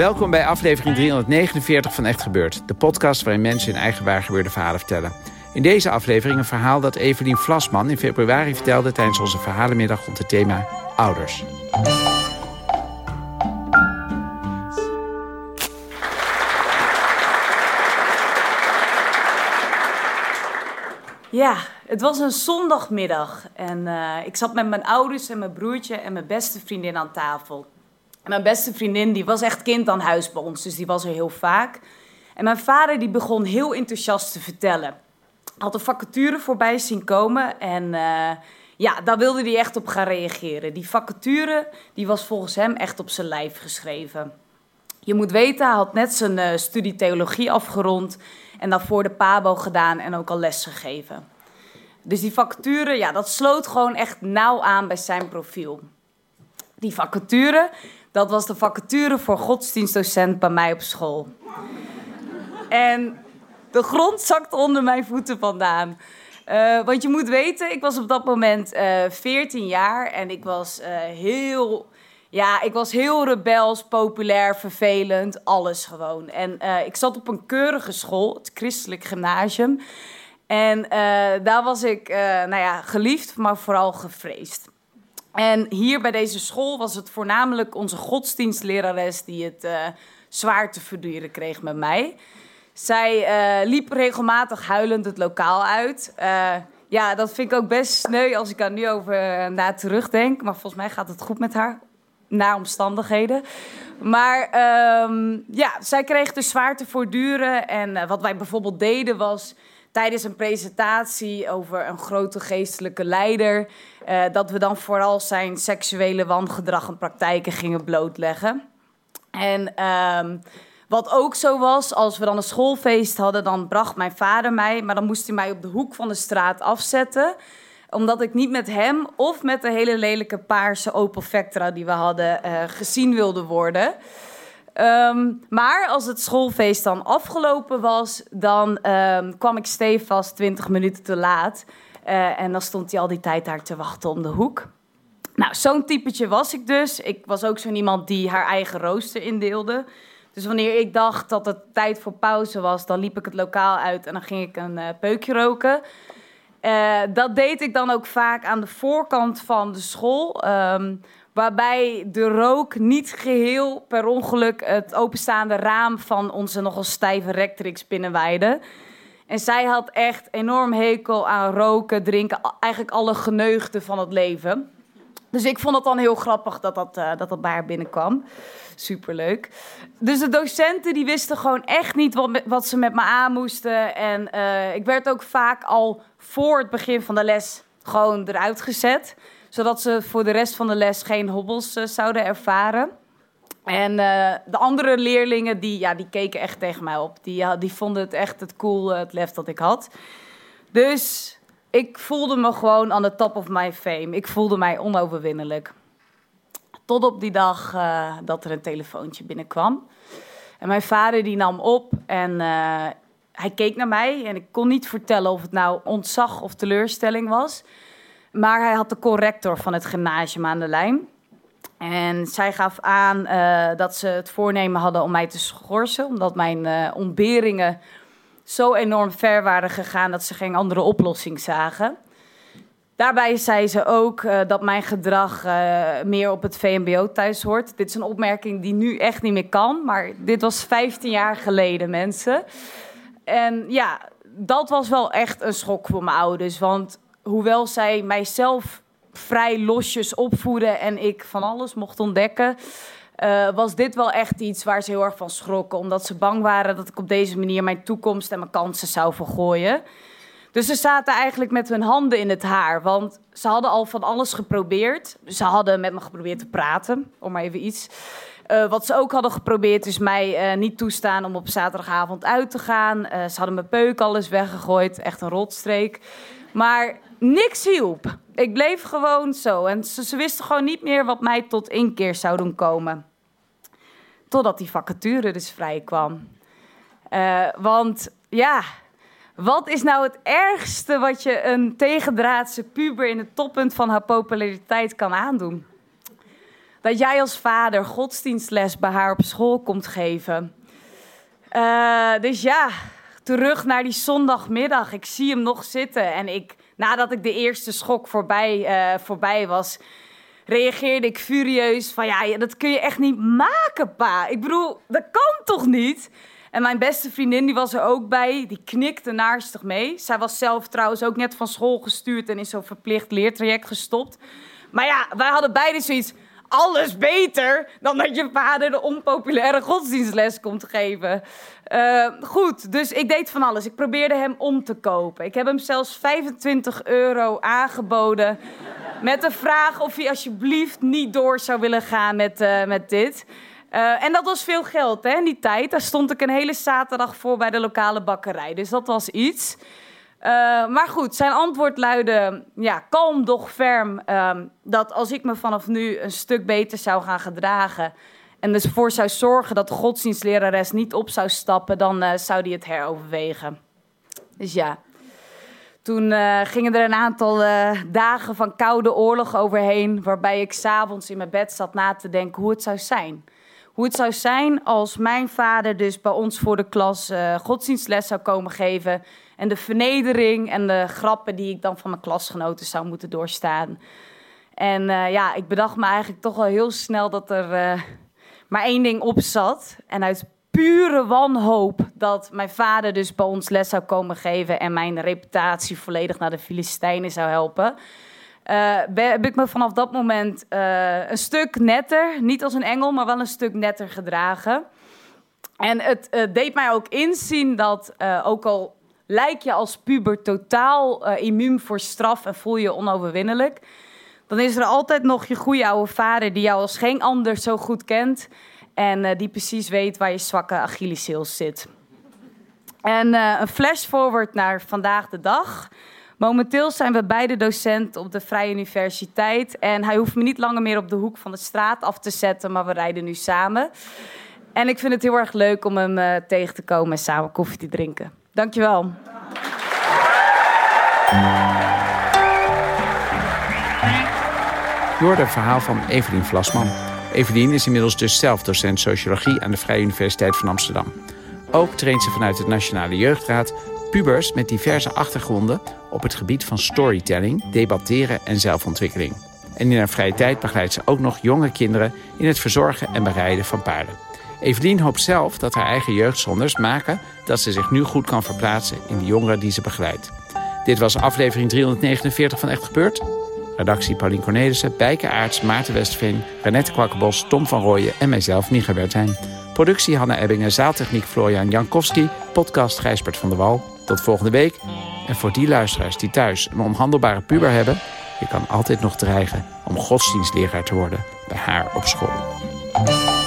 Welkom bij aflevering 349 van Echt Gebeurd. De podcast waarin mensen in eigen waargebeurde verhalen vertellen. In deze aflevering een verhaal dat Evelien Vlasman in februari vertelde... tijdens onze verhalenmiddag rond het thema ouders. Ja, het was een zondagmiddag en eh, ik zat met mijn ouders en mijn broertje en mijn beste vriendin aan tafel. Mijn beste vriendin die was echt kind aan huis bij ons, dus die was er heel vaak. En mijn vader die begon heel enthousiast te vertellen. Had een vacature voorbij zien komen en uh, ja, daar wilde hij echt op gaan reageren. Die vacature die was volgens hem echt op zijn lijf geschreven. Je moet weten, hij had net zijn uh, studie theologie afgerond en daarvoor de PABO gedaan en ook al les gegeven. Dus die vacature, ja, dat sloot gewoon echt nauw aan bij zijn profiel. Die vacature, dat was de vacature voor godsdienstdocent bij mij op school. En de grond zakte onder mijn voeten vandaan. Uh, want je moet weten, ik was op dat moment uh, 14 jaar en ik was uh, heel ja, ik was heel rebels, populair, vervelend, alles gewoon. En ik zat op een keurige school, het christelijk gymnasium. En daar was ik, nou ja, geliefd, maar vooral gevreesd. En hier bij deze school was het voornamelijk onze godsdienstlerares die het zwaar te verduren kreeg met mij. Zij liep regelmatig huilend het lokaal uit. ja, dat vind ik ook best sneu als ik daar nu over na terugdenk. Maar volgens mij gaat het goed met haar naar omstandigheden. Maar um, ja, zij kreeg dus zwaar te voortduren. En wat wij bijvoorbeeld deden was tijdens een presentatie over een grote geestelijke leider, uh, dat we dan vooral zijn seksuele wangedrag en praktijken gingen blootleggen. En um, wat ook zo was, als we dan een schoolfeest hadden, dan bracht mijn vader mij, maar dan moest hij mij op de hoek van de straat afzetten omdat ik niet met hem of met de hele lelijke paarse Opel Vectra die we hadden uh, gezien wilde worden. Um, maar als het schoolfeest dan afgelopen was, dan um, kwam ik stevast 20 minuten te laat. Uh, en dan stond hij al die tijd daar te wachten om de hoek. Nou, zo'n typetje was ik dus. Ik was ook zo'n iemand die haar eigen rooster indeelde. Dus wanneer ik dacht dat het tijd voor pauze was, dan liep ik het lokaal uit en dan ging ik een uh, peukje roken. Uh, dat deed ik dan ook vaak aan de voorkant van de school. Um, waarbij de rook niet geheel per ongeluk het openstaande raam van onze nogal stijve rectrix binnenwaaide. En zij had echt enorm hekel aan roken, drinken, eigenlijk alle geneugden van het leven. Dus ik vond het dan heel grappig dat dat, uh, dat, dat bij haar binnenkwam. Superleuk. Dus de docenten die wisten gewoon echt niet wat, ze met me aan moesten. En uh, ik werd ook vaak al voor het begin van de les gewoon eruit gezet. Zodat ze voor de rest van de les geen hobbels uh, zouden ervaren. En uh, de andere leerlingen, die, ja, die keken echt tegen mij op. Die, die vonden het echt het cool, het lef dat ik had. Dus ik voelde me gewoon aan de top of my fame. Ik voelde mij onoverwinnelijk. Tot op die dag dat er een telefoontje binnenkwam. En mijn vader die nam op en hij keek naar mij. En ik kon niet vertellen of het nou ontzag of teleurstelling was. Maar hij had de corrector van het gymnasium aan de lijn. En zij gaf aan uh, dat ze het voornemen hadden om mij te schorsen. Omdat mijn uh, ontberingen zo enorm ver waren gegaan dat ze geen andere oplossing zagen. Daarbij zei ze ook uh, dat mijn gedrag meer op het VMBO thuis hoort. Dit is een opmerking die nu echt niet meer kan, maar dit was 15 jaar geleden, mensen. En ja, dat was wel echt een schok voor mijn ouders. Want hoewel zij mijzelf vrij losjes opvoeden en ik van alles mocht ontdekken, uh, was dit wel echt iets waar ze heel erg van schrokken. Omdat ze bang waren dat ik op deze manier mijn toekomst en mijn kansen zou vergooien. Dus ze zaten eigenlijk met hun handen in het haar. Want ze hadden al van alles geprobeerd. Ze hadden met me geprobeerd te praten, om maar even iets. Uh, wat ze ook hadden geprobeerd is mij uh, niet toestaan om op zaterdagavond uit te gaan. Ze hadden mijn peuk alles weggegooid, echt een rotstreek. Maar niks hielp. Ik bleef gewoon zo. En ze, wisten gewoon niet meer wat mij tot inkeer zou doen komen. Totdat die vacature dus vrij kwam. want ja, wat is nou het ergste wat je een tegendraadse puber in het toppunt van haar populariteit kan aandoen? Dat jij als vader godsdienstles bij haar op school komt geven. Uh, dus ja, terug naar die zondagmiddag. Ik zie hem nog zitten en ik, nadat ik de eerste schok voorbij, uh, voorbij was, reageerde ik furieus van ja, dat kun je echt niet maken, pa. Ik bedoel, dat kan toch niet? En mijn beste vriendin die was er ook bij. Die knikte naarstig mee. Zij was zelf trouwens ook net van school gestuurd en in zo'n verplicht leertraject gestopt. Maar ja, wij hadden beide zoiets. Alles beter dan dat je vader de onpopulaire godsdienstles komt geven. Uh, goed, dus ik deed van alles. Ik probeerde hem om te kopen. Ik heb hem zelfs 25 euro aangeboden. Met de vraag of hij alsjeblieft niet door zou willen gaan met, uh, met dit. Uh, en dat was veel geld hè, in die tijd. Daar stond ik een hele zaterdag voor bij de lokale bakkerij. Dus dat was iets. Uh, maar goed, zijn antwoord luidde, ja, kalm doch ferm, uh, dat als ik me vanaf nu een stuk beter zou gaan gedragen en dus voor zou zorgen dat de godsdienstlerares niet op zou stappen, dan uh, zou die het heroverwegen. Dus ja, toen gingen er een aantal dagen van koude oorlog overheen, waarbij ik s'avonds in mijn bed zat na te denken hoe het zou zijn hoe het zou zijn als mijn vader dus bij ons voor de klas godsdienstles zou komen geven. En de vernedering en de grappen die ik dan van mijn klasgenoten zou moeten doorstaan. En uh, ja, ik bedacht me eigenlijk toch al heel snel dat er uh, maar één ding op zat. En uit pure wanhoop dat mijn vader dus bij ons les zou komen geven en mijn reputatie volledig naar de Filistijnen zou helpen uh, heb ik me vanaf dat moment een stuk netter, niet als een engel, maar wel een stuk netter gedragen. En het deed mij ook inzien dat, ook al lijk je als puber totaal immuun voor straf en voel je onoverwinnelijk, dan is er altijd nog je goede oude vader die jou als geen ander zo goed kent en die precies weet waar je zwakke Achilleshiel zit. En een flash forward naar vandaag de dag. Momenteel zijn we beide docent op de Vrije Universiteit. En hij hoeft me niet langer meer op de hoek van de straat af te zetten, maar we rijden nu samen. En ik vind het heel erg leuk om hem tegen te komen en samen koffie te drinken. Dankjewel. Je hoorde het verhaal van Evelien Vlasman. Evelien is inmiddels dus zelf docent sociologie aan de Vrije Universiteit van Amsterdam. Ook traint ze vanuit het Nationale Jeugdraad pubers met diverse achtergronden op het gebied van storytelling, debatteren en zelfontwikkeling. En in haar vrije tijd begeleidt ze ook nog jonge kinderen in het verzorgen en bereiden van paarden. Evelien hoopt zelf dat haar eigen jeugdzonders maken dat ze zich nu goed kan verplaatsen in de jongeren die ze begeleidt. Dit was aflevering 349 van Echt Gebeurd. Redactie Paulien Cornelissen, Bijke Aarts, Maarten Westveen, Renette Kwakkenbos, Tom van Rooyen en mijzelf, Micha Bertijn. Productie Hanna Ebbingen, zaaltechniek Florian Jankowski, podcast Gijsbert van der Wal. Tot volgende week. En voor die luisteraars die thuis een onhandelbare puber hebben... je kan altijd nog dreigen om godsdienstleraar te worden bij haar op school.